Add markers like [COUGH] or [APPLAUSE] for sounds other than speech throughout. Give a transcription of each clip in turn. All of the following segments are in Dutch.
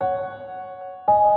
you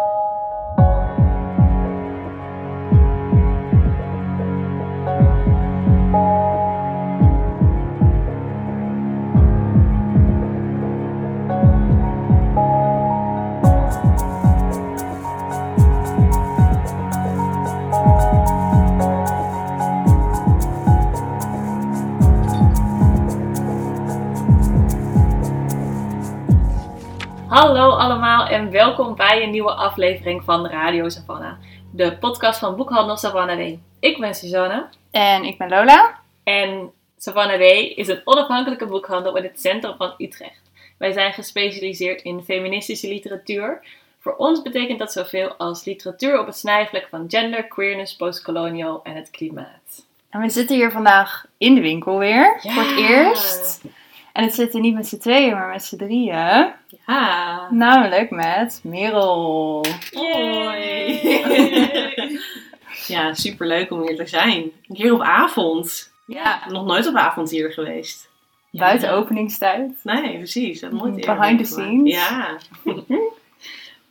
Hallo allemaal en welkom bij een nieuwe aflevering van Radio Savannah, de podcast van Boekhandel Savannah W. Ik ben Suzanne En ik ben Lola. en Savannah W is een onafhankelijke boekhandel in het centrum van Utrecht. Wij zijn gespecialiseerd in feministische literatuur. Voor ons betekent dat zoveel als literatuur op het snijvlek van gender, queerness, postkolonial en het klimaat. En we zitten hier vandaag in de winkel weer, Ja. voor het eerst. En het zitten niet met z'n tweeën, maar met z'n drieën. Ja. Namelijk met Merel. Yay. Ja, superleuk om hier te zijn. Een keer op avond. Ja, Nog nooit op avond hier geweest. buiten openingstijd. Nee, precies. Dat nooit Behind the scenes. Ja, [LAUGHS]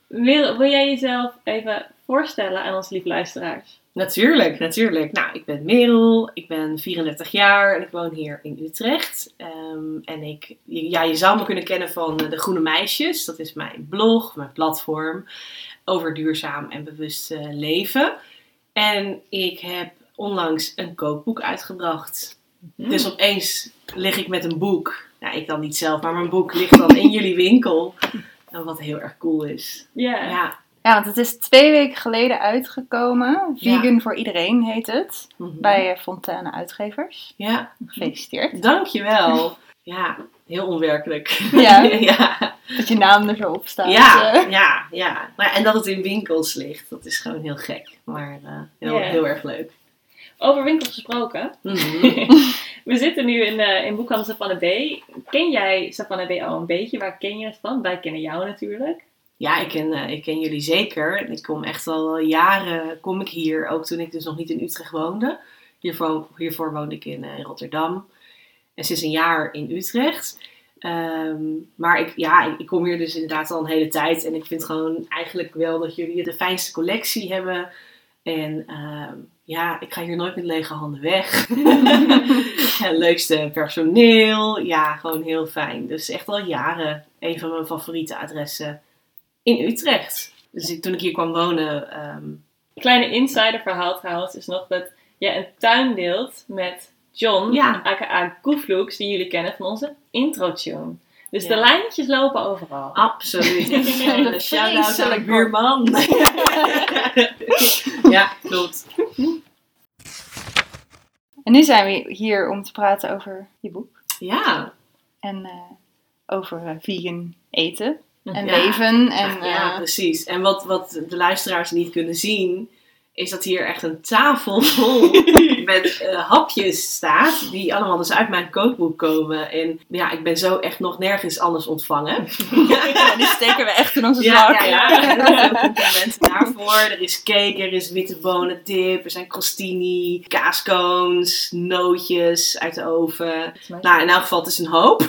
Wil, wil jij jezelf even voorstellen aan onze lieve luisteraars? Natuurlijk, natuurlijk. Nou, ik ben Merel, ik ben 34 jaar en ik woon hier in Utrecht. Ehm, en ik, ja, je zou me kunnen kennen van eh, De Groene Meisjes. Dat is mijn blog, mijn platform over duurzaam en bewust eh, leven. En ik heb onlangs een kookboek uitgebracht. Dus opeens lig ik met een boek. Nou, ik dan niet zelf, maar mijn boek ligt dan in jullie winkel. En [LAUGHS] wat heel erg cool is. Ja. Ja, want het is twee weken geleden uitgekomen. Ja. Vegan voor iedereen heet het. Mhm. Bij Fontana Uitgevers. Ja, Gefeliciteerd. dankjewel. [LAUGHS] Ja, heel onwerkelijk. Ja. [LAUGHS] ja. Dat je naam er zo op staat. Ja, ja, ja. Nou, en dat het in winkels ligt, dat is gewoon heel gek. Maar eh, heel, heel erg leuk. Over winkels gesproken. Mhm. [LAUGHS] We zitten nu in, eh in boekhandel Savannah B. Ken jij Savannah B al een beetje? Waar ken je het van? Wij kennen jou natuurlijk. Ja, ik ken, eh, ik ken jullie zeker. Ik kom echt al jaren kom ik hier, ook toen ik dus nog niet in Utrecht woonde. Hiervoor, hiervoor woonde ik in eh, Rotterdam. En sinds een jaar in Utrecht. Ehm, maar ik, ja, ik, kom hier dus inderdaad al een hele tijd. En ik vind gewoon eigenlijk wel dat jullie de fijnste collectie hebben. En ehm, ja, ik ga hier nooit met lege handen weg. [LAUGHS] Leukste personeel. Ja, gewoon heel fijn. Dus echt al jaren een van mijn favoriete adressen in Utrecht. Dus ik, toen ik hier kwam wonen, ehm, Kleine insiderverhaal trouwens is nog dat jij een tuin deelt met John, Ja. aka Koefloeks, die jullie kennen van onze intro-tune. Dus Ja. de lijntjes lopen overal. absoluut. [LAUGHS] Een shout-out aan de buurman. [LAUGHS] ja, klopt. En nu zijn we hier om te praten over je boek. Ja, En eh, over eh, vegan eten en Ja. leven. En, ja, eh, precies. En wat, wat de luisteraars niet kunnen zien, is dat hier echt een tafel vol [LAUGHS] met eh, hapjes staat, die allemaal dus uit mijn kookboek komen. En ja, ik ben zo echt nog nergens anders ontvangen. [LAUGHS] ja, die steken we echt in onze Ja, zak. ja, ja. [LAUGHS] Complimenten daarvoor. Er is cake, er is witte bonendip, er zijn crostini, kaaskoons, nootjes uit de oven. Nou, in elk geval, het is een hoop. [LAUGHS]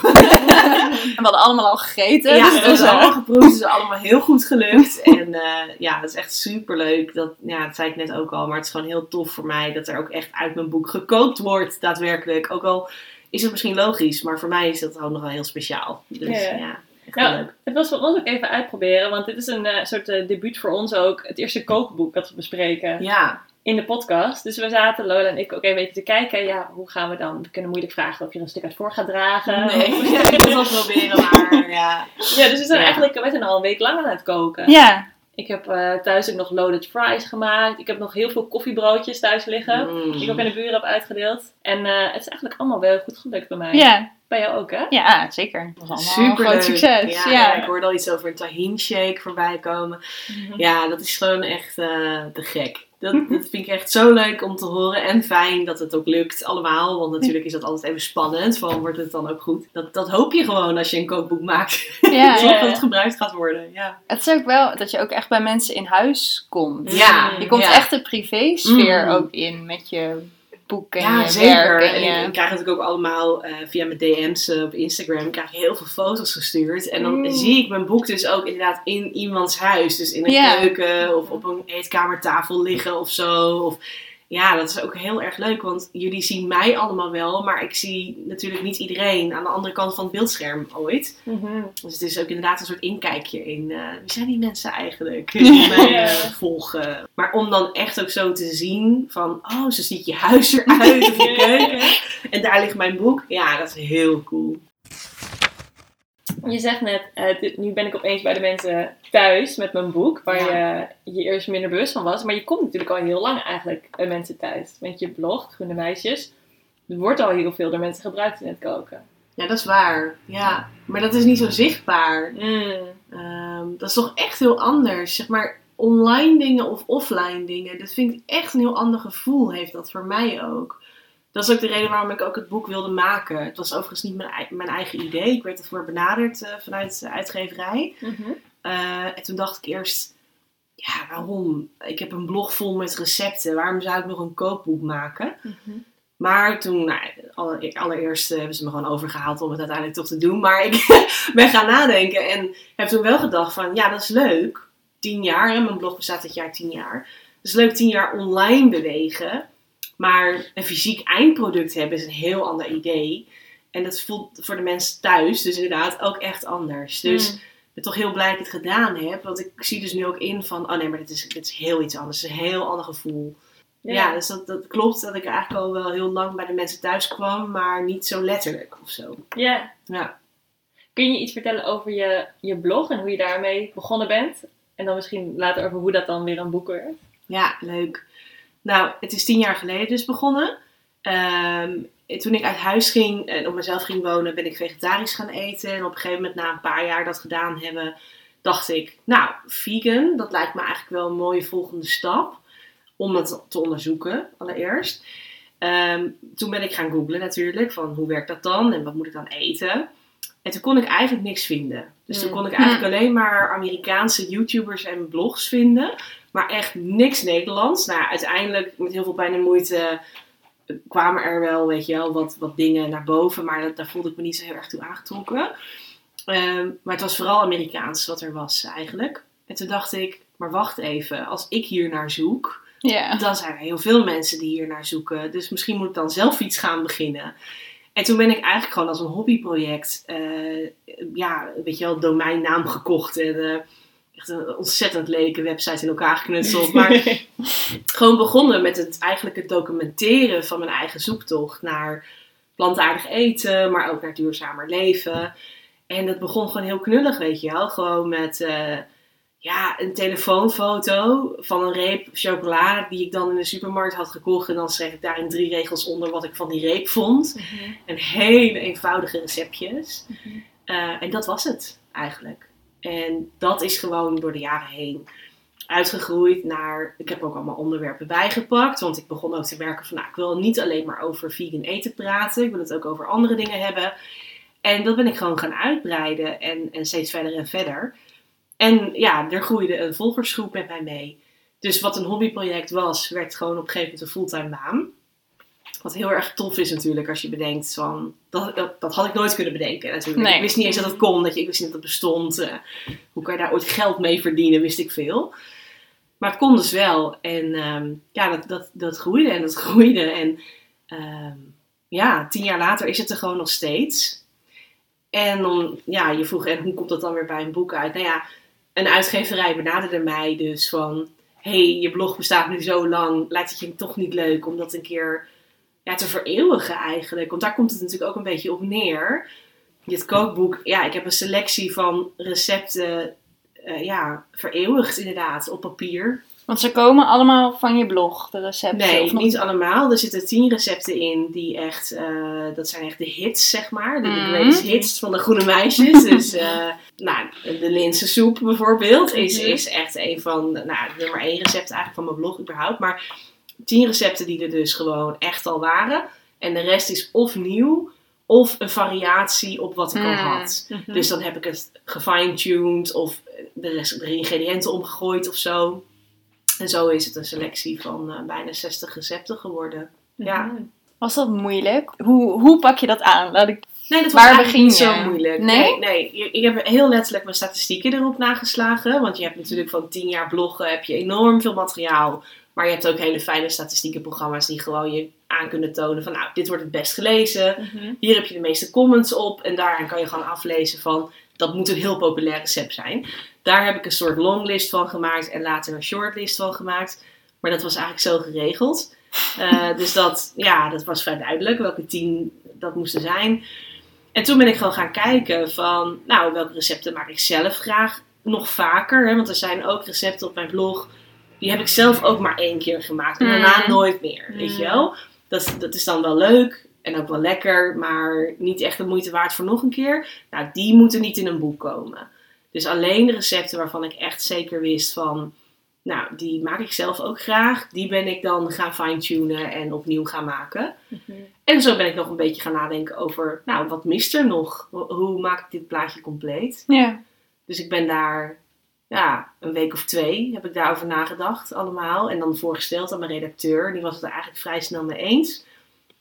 En we hadden allemaal al gegeten. Ja, dus het is al... geproefd. Het is allemaal heel goed gelukt. En eh, ja, het is echt super leuk. Dat, ja, dat zei ik net ook al. Maar het is gewoon heel tof voor mij dat er ook echt uit mijn boek gekookt wordt, daadwerkelijk. Ook al is het misschien logisch, maar voor mij is dat ook nog wel heel speciaal. Dus Ja. ja, Ja. leuk. Het was voor ons ook even uitproberen, want dit is een eh, soort eh, debuut voor ons ook. Het eerste kookboek dat we bespreken Ja, in de podcast. Dus we zaten, Lola en ik, ook even te kijken. Ja, hoe gaan we dan? We kunnen moeilijk vragen of je er een stuk uit voor gaat dragen. nee, ik ga het wel proberen, maar [LAUGHS] ja. Ja, dus we zijn Ja. eigenlijk, wij zijn al een week lang aan het koken. Ja, Ik heb eh, thuis ook nog loaded fries gemaakt. Ik heb nog heel veel koffiebroodjes thuis liggen. Mm. Die ik ook aan de buren heb uitgedeeld. En eh, het is eigenlijk allemaal wel goed gelukt bij mij. ja, Bij jou ook, hè? ja, zeker. Dat was allemaal een Super groot succes. Ja, Ja, ik hoorde al iets over een tahin shake voorbij komen. Mhm. Ja, dat is gewoon echt eh, te gek. Dat, [LAUGHS] dat vind ik echt zo leuk om te horen. En fijn dat het ook lukt allemaal. Want natuurlijk is dat altijd even spannend. Van wordt het dan ook goed? Dat, dat hoop je gewoon als je een kookboek maakt. [LAUGHS] ja. Zorg dat het gebruikt gaat worden. Ja, Het is ook wel dat je ook echt bij mensen in huis komt. ja Je komt echt de privé-sfeer Mm. ook in met je boek en Ja, je zeker. werk En en ik, je... ik krijg natuurlijk ook allemaal eh, via mijn DM's eh, op Instagram krijg ik heel veel foto's gestuurd. En dan Mm. zie ik mijn boek dus ook inderdaad in iemands huis. Dus in een keuken of op een eetkamertafel liggen of zo. Of, ja, dat is ook heel erg leuk, want jullie zien mij allemaal wel, maar ik zie natuurlijk niet iedereen aan de andere kant van het beeldscherm ooit. Mhm. Dus het is ook inderdaad een soort inkijkje in eh, wie zijn die mensen eigenlijk [LAUGHS] die mij eh, volgen. Maar om dan echt ook zo te zien van, oh, zo ziet je huis eruit of je [LAUGHS] keuken. En daar ligt mijn boek. Ja, dat is heel cool. Je zegt net, eh, dit- nu ben ik opeens bij de mensen thuis met mijn boek, waar je je eerst minder bewust van was. Maar je komt natuurlijk al heel lang eigenlijk bij mensen thuis. Met je blog, Groene Meisjes. Er wordt al heel veel door mensen gebruikt in het koken. Ja, dat is waar. Ja, maar dat is niet zo zichtbaar. Mm. Ehm, dat is toch echt heel anders. Zeg maar, online dingen of offline dingen. Dat vind ik echt een heel ander gevoel heeft dat voor mij ook. Dat is ook de reden waarom ik ook het boek wilde maken. Het was overigens niet mijn, mijn eigen idee. Ik werd ervoor benaderd eh, vanuit de uitgeverij. Mhm. Eh, en toen dacht ik eerst, ja, waarom? Ik heb een blog vol met recepten. Waarom zou ik nog een kookboek maken? Mhm. Maar toen, nou, alle- allereerst eh, hebben ze me gewoon overgehaald om het uiteindelijk toch te doen. Maar ik [LAUGHS] ben gaan nadenken en heb toen wel gedacht van, ja, dat is leuk. Tien jaar, hè, mijn blog bestaat dit jaar tien jaar. Het is leuk tien jaar online bewegen. Maar een fysiek eindproduct hebben is een heel ander idee. En dat voelt voor de mensen thuis dus inderdaad ook echt anders. Dus Mm. ik ben toch heel blij dat ik het gedaan heb. Want ik zie dus nu ook in van, oh nee, maar dit is, dit is heel iets anders. Het is een heel ander gevoel. Ja, dus dat, dat klopt dat ik eigenlijk al wel heel lang bij de mensen thuis kwam, maar niet zo letterlijk of zo. Ja. Ja. Kun je iets vertellen over je, je blog en hoe je daarmee begonnen bent? En dan misschien later over hoe dat dan weer een boek werd. Ja, leuk. Nou, het is tien jaar geleden dus begonnen. Ehm, toen ik uit huis ging en op mezelf ging wonen, ben ik vegetarisch gaan eten. En op een gegeven moment, na een paar jaar dat gedaan hebben, dacht ik, nou, vegan, dat lijkt me eigenlijk wel een mooie volgende stap. Om het te onderzoeken, allereerst. Ehm, toen ben ik gaan googlen natuurlijk, van hoe werkt dat dan en wat moet ik dan eten. En toen kon ik eigenlijk niks vinden. Dus toen Hmm. kon ik eigenlijk alleen maar Amerikaanse YouTubers en blogs vinden. Maar echt niks Nederlands. Nou, uiteindelijk met heel veel pijn en moeite eh, kwamen er wel, weet je wel, wat, wat dingen naar boven. Maar dat, daar voelde ik me niet zo heel erg toe aangetrokken. Ehm, maar het was vooral Amerikaans wat er was eigenlijk. En toen dacht ik, maar wacht even. Als ik hier naar zoek, dan zijn er heel veel mensen die hier naar zoeken. Dus misschien moet ik dan zelf iets gaan beginnen. En toen ben ik eigenlijk gewoon als een hobbyproject, eh, ja, weet je wel, domeinnaam gekocht. En eh, echt een ontzettend lelijke website in elkaar geknutseld. Maar [LAUGHS] gewoon begonnen met het, eigenlijk het documenteren van mijn eigen zoektocht naar plantaardig eten, maar ook naar duurzamer leven. En dat begon gewoon heel knullig, weet je wel. Gewoon met eh, ja, een telefoonfoto van een reep chocola die ik dan in de supermarkt had gekocht. En dan schreef ik daar in drie regels onder wat ik van die reep vond. Mhm. En hele eenvoudige receptjes. Eh, en dat was het eigenlijk. En dat is gewoon door de jaren heen uitgegroeid naar. Ik heb ook allemaal onderwerpen bijgepakt. Want ik begon ook te merken van, nou, ik wil niet alleen maar over vegan eten praten. Ik wil het ook over andere dingen hebben. En dat ben ik gewoon gaan uitbreiden en, en steeds verder en verder. En ja, er groeide een volgersgroep met mij mee. Dus wat een hobbyproject was, werd gewoon op een gegeven moment een fulltime baan. Wat heel erg tof is natuurlijk als je bedenkt van... Dat, dat, dat had ik nooit kunnen bedenken natuurlijk. Nee. Ik wist niet eens dat het kon, dat je, ik wist niet dat het bestond. eh, hoe kan je daar ooit geld mee verdienen, wist ik veel. Maar het kon dus wel. En ehm, ja, dat, dat, dat groeide en dat groeide. En ehm, ja, tien jaar later is het er gewoon nog steeds. En dan, ja, je vroeg, en hoe komt dat dan weer bij een boek uit? Nou ja, een uitgeverij benaderde mij dus van... hey, je blog bestaat nu zo lang, lijkt het je toch niet leuk om dat een keer ja, te vereeuwigen eigenlijk? Want daar komt het natuurlijk ook een beetje op neer. Dit kookboek, ja, ik heb een selectie van recepten eh, ja, vereeuwigd inderdaad op papier. Want ze komen allemaal van je blog, de recepten. Nee, of nog- niet allemaal. Er zitten tien recepten in die echt, eh, dat zijn echt de hits, zeg maar. De, de Mhm. hits van de groene meisjes. [LAUGHS] dus, eh, nou, de linzensoep bijvoorbeeld is, Mhm. is echt een van, nou, nummer één recept eigenlijk van mijn blog überhaupt. Maar tien recepten die er dus gewoon echt al waren. En de rest is of nieuw, of een variatie op wat ik al Mm. had. Mhm. Dus dan heb ik het gefine-tuned of de, rest, de ingrediënten omgegooid of zo. En zo is het een selectie van eh, bijna 60 recepten geworden. Ja. Mhm. Was dat moeilijk? Hoe, hoe pak je dat aan? Laat ik... Nee, dat was Waar niet begin zo je? moeilijk. Nee? Nee, nee. Ik heb heel letterlijk mijn statistieken erop nageslagen. Want je hebt natuurlijk van 10 jaar bloggen heb je enorm veel materiaal. Maar je hebt ook hele fijne statistiekenprogramma's die gewoon je aan kunnen tonen van nou, dit wordt het best gelezen. Mhm. Hier heb je de meeste comments op. En daaraan kan je gewoon aflezen van dat moet een heel populair recept zijn. Daar heb ik een soort longlist van gemaakt en later een shortlist van gemaakt. Maar dat was eigenlijk zo geregeld. Eh, [LAUGHS] dus dat, ja, dat was vrij duidelijk welke tien dat moesten zijn. En toen ben ik gewoon gaan kijken van, nou, welke recepten maak ik zelf graag nog vaker. Hè? Want er zijn ook recepten op mijn blog, die heb ik zelf ook maar één keer gemaakt. En daarna Mm. nooit meer, weet je wel. Dat, dat is dan wel leuk en ook wel lekker, maar niet echt de moeite waard voor nog een keer. Nou, die moeten niet in een boek komen. Dus alleen de recepten waarvan ik echt zeker wist van, nou, die maak ik zelf ook graag. Die ben ik dan gaan fine-tunen en opnieuw gaan maken. Mhm. En zo ben ik nog een beetje gaan nadenken over, nou, wat mist er nog? Ho- Hoe maak ik dit plaatje compleet? Ja. Dus ik ben daar, ja, een week of twee heb ik daarover nagedacht allemaal. En dan voorgesteld aan mijn redacteur. Die was het er eigenlijk vrij snel mee eens.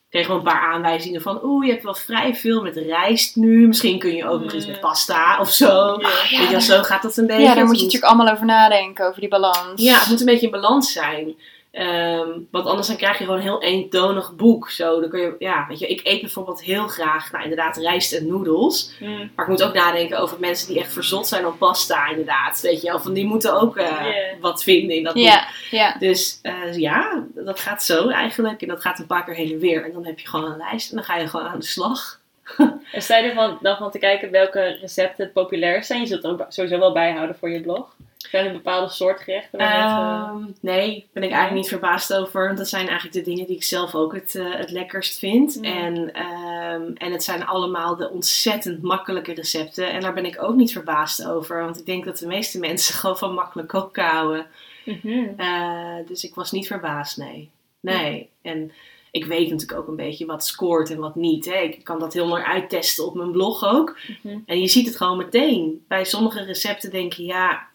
Kregen we een paar aanwijzingen van, oeh, je hebt wel vrij veel met rijst nu. Misschien kun je ook nog eens met pasta of zo. Ja. Weet je wel, zo gaat dat een beetje. ja, daar moet je natuurlijk allemaal over nadenken, over die balans. ja, het moet een beetje in balans zijn. Ehm, want anders dan krijg je gewoon een heel eentonig boek. Zo, dan kun je, ja, weet je, ik eet bijvoorbeeld heel graag, nou inderdaad, rijst en noedels. Mhm. Maar ik moet ook nadenken over mensen die echt verzot zijn op pasta, inderdaad. Weet je wel, van die moeten ook eh, wat vinden in dat boek. Ja, ja. Dus eh, ja, dat gaat zo eigenlijk. En dat gaat een paar keer heen en weer. En dan heb je gewoon een lijst en dan ga je gewoon aan de slag. [LAUGHS] En sta je ervan dan van te kijken welke recepten het populair zijn? Je zult het ook sowieso wel bijhouden voor je blog. Zijn er bepaalde soort gerechten? het, eh, Ehm, nee, ben ik eigenlijk niet verbaasd over. Want dat zijn eigenlijk de dingen die ik zelf ook het, eh, het lekkerst vind. Mm. En, ehm, en het zijn allemaal de ontzettend makkelijke recepten. En daar ben ik ook niet verbaasd over. Want ik denk dat de meeste [LAUGHS] mensen gewoon van makkelijk koken houden. mhm. Eh, dus ik was niet verbaasd, nee. Nee. En ik weet natuurlijk ook een beetje wat scoort en wat niet. Hè. Ik kan dat heel mooi uittesten op mijn blog ook. Mhm. En je ziet het gewoon meteen. Bij sommige recepten denk je, ja,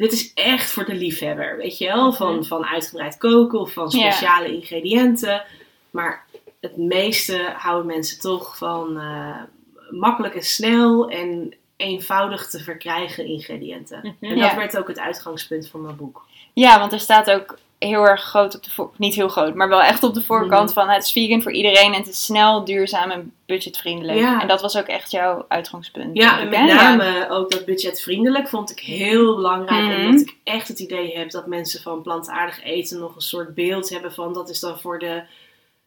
dit is echt voor de liefhebber. Weet je wel? Van, Mhm. van uitgebreid koken of van Ja. speciale ingrediënten. Maar het meeste houden mensen toch van eh, makkelijk en snel en eenvoudig te verkrijgen ingrediënten. Mhm. En dat Ja. werd ook het uitgangspunt van mijn boek. Ja, want er staat ook heel erg groot op de voor... Niet heel groot, maar wel echt op de voorkant Mhm. van het is vegan voor iedereen en het is snel, duurzaam en budgetvriendelijk. Ja. En dat was ook echt jouw uitgangspunt. Ja, en met name ook dat budgetvriendelijk vond ik heel belangrijk. Mhm. Omdat ik echt het idee heb dat mensen van plantaardig eten nog een soort beeld hebben van dat is dan voor de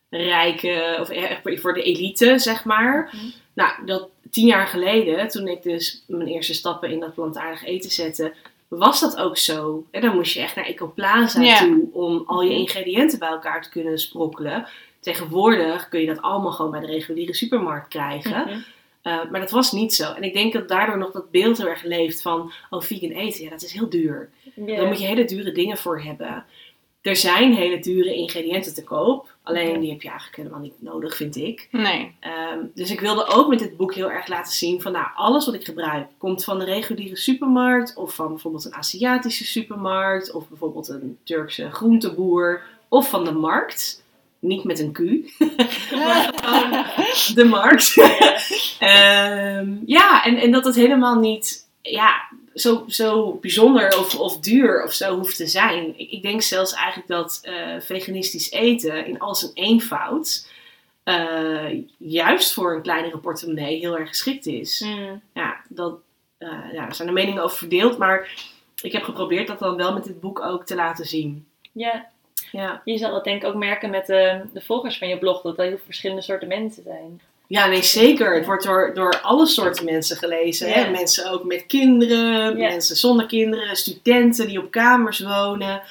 rijke of echt voor de elite, zeg maar. Mhm. Nou, dat tien jaar geleden, toen ik dus mijn eerste stappen in dat plantaardig eten zette, was dat ook zo. En dan moest je echt naar Ecoplaza Ja. toe om al je Mhm. ingrediënten bij elkaar te kunnen sprokkelen. Tegenwoordig kun je dat allemaal gewoon bij de reguliere supermarkt krijgen. Mhm. Uh, maar dat was niet zo. En ik denk dat daardoor nog dat beeld heel erg leeft van, oh, vegan eten, ja, dat is heel duur. Ja. Daar moet je hele dure dingen voor hebben. Er zijn hele dure ingrediënten te koop. Alleen die heb je eigenlijk helemaal niet nodig, vind ik. Nee. Ehm, dus ik wilde ook met dit boek heel erg laten zien van, nou, alles wat ik gebruik komt van de reguliere supermarkt. Of van bijvoorbeeld een Aziatische supermarkt. Of bijvoorbeeld een Turkse groenteboer. Of van de markt. Niet met een Q. [LAUGHS] maar [LAUGHS] gewoon de markt. [LAUGHS] Ehm, ja, en, en dat het helemaal niet ja, zo, zo bijzonder of, of duur of zo hoeft te zijn. Ik, ik denk zelfs eigenlijk dat eh, veganistisch eten in al zijn eenvoud eh, juist voor een kleinere portemonnee heel erg geschikt is. Mhm. Ja, dat, eh, ja, daar zijn de meningen over verdeeld, maar ik heb geprobeerd dat dan wel met dit boek ook te laten zien. ja, Ja, je zal dat denk ik ook merken met de, de volgers van je blog, dat er heel verschillende soorten mensen zijn. Ja nee, zeker. Het wordt door, door alle soorten mensen gelezen. Hè? Mensen ook met kinderen, mensen zonder kinderen, studenten die op kamers wonen.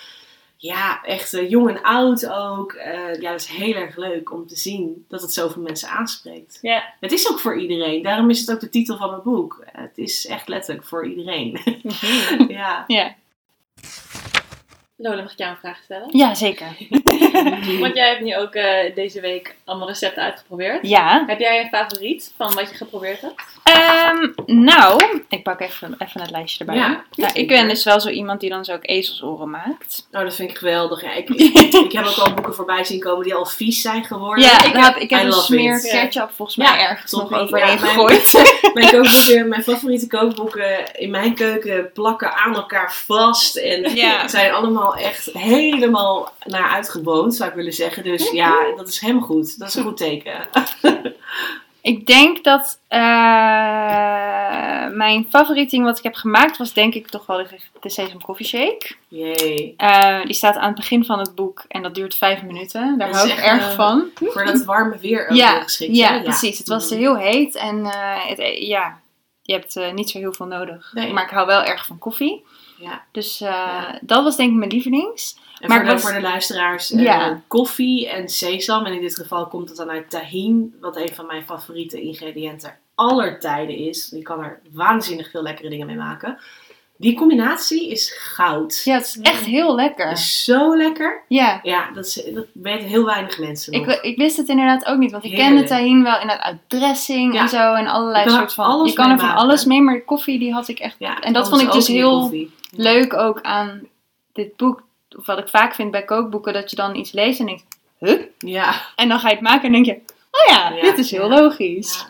Ja, echt eh, jong en oud ook. Eh, ja, dat is heel erg leuk om te zien dat het zoveel mensen aanspreekt. Ja. Het is ook voor iedereen. Daarom is het ook de titel van mijn boek. Het is echt letterlijk voor iedereen. Mhm. [LAUGHS] ja. Ja. Lola, mag ik jou een vraag stellen? ja, zeker. [LAUGHS] [LAUGHS] Want jij hebt nu ook eh, deze week allemaal recepten uitgeprobeerd. Ja. Heb jij een favoriet van wat je geprobeerd hebt? Ehm, nou, ik pak even, even het lijstje erbij. Ja, nou, ik ben dus wel zo iemand die dan zo ook ezelsoren maakt. Nou, dat vind ik geweldig. Ja, ik, [LAUGHS] ik heb ook al boeken voorbij zien komen die al vies zijn geworden. Ja, ik heb, ik heb een smeer ketchup volgens mij Ja, ergens nog overheen mijn- gegooid. [LAUGHS] Mijn kookboeken, mijn favoriete kookboeken in mijn keuken plakken aan elkaar vast. En Ja. zijn allemaal echt helemaal naar zou ik willen zeggen. Dus ja, dat is helemaal goed. Dat is een goed teken. [LAUGHS] Ik denk dat eh, mijn favoriet ding wat ik heb gemaakt was denk ik toch wel de, de Coffee Shake. Jee. Eh, die staat aan het begin van het boek en dat duurt vijf minuten. Daar hou ik erg eh, van. Voor dat warme weer ook Ja, geschikt. ja, precies. Het was Mhm. heel heet en het, ja, je hebt niet zo heel veel nodig. Nee. Maar ik hou wel erg van koffie. Ja. Dus eh, Ja. dat was denk ik mijn lievelings. En Maar voor, de, het was- voor de luisteraars, eh, Ja. koffie en sesam. En in dit geval komt het dan uit tahin, wat een van mijn favoriete ingrediënten aller tijden is. Je kan er waanzinnig veel lekkere dingen mee maken. Die combinatie is goud. Ja, het is echt heel lekker. Is zo lekker. Ja. Ja, dat, is, dat weten heel weinig mensen nog. Ik, ik wist het inderdaad ook niet, want ik kende tahin wel inderdaad uit dressing Ja. en zo en allerlei er soort van. alles je kan er van maken. alles mee, maar de koffie die had ik echt. ja, en dat vond ik dus heel koffie. Leuk ook aan dit boek, of wat ik vaak vind bij kookboeken, dat je dan iets leest en denkt, huh? Ja. En dan ga je het maken en denk je, oh ja, Ja, dit is heel ja. logisch.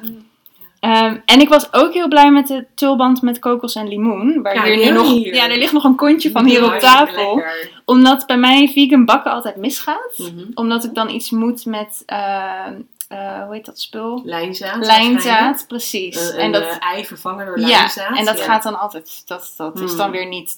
Ehm, en ik was ook heel blij met de tulband met kokos en limoen. Waar Ja, hier nu nog, hier. ja, er ligt nog een kontje van hier op tafel. lekker. Omdat bij mij vegan bakken altijd misgaat. Mhm. Omdat ik dan iets moet met, eh, eh, hoe heet dat spul? Lijnzaad. Lijnzaad, precies. Een, en dat, eh, ei vervangen door ja, lijnzaad. en dat Ja. gaat dan altijd, dat, dat is Hmm. dan weer niet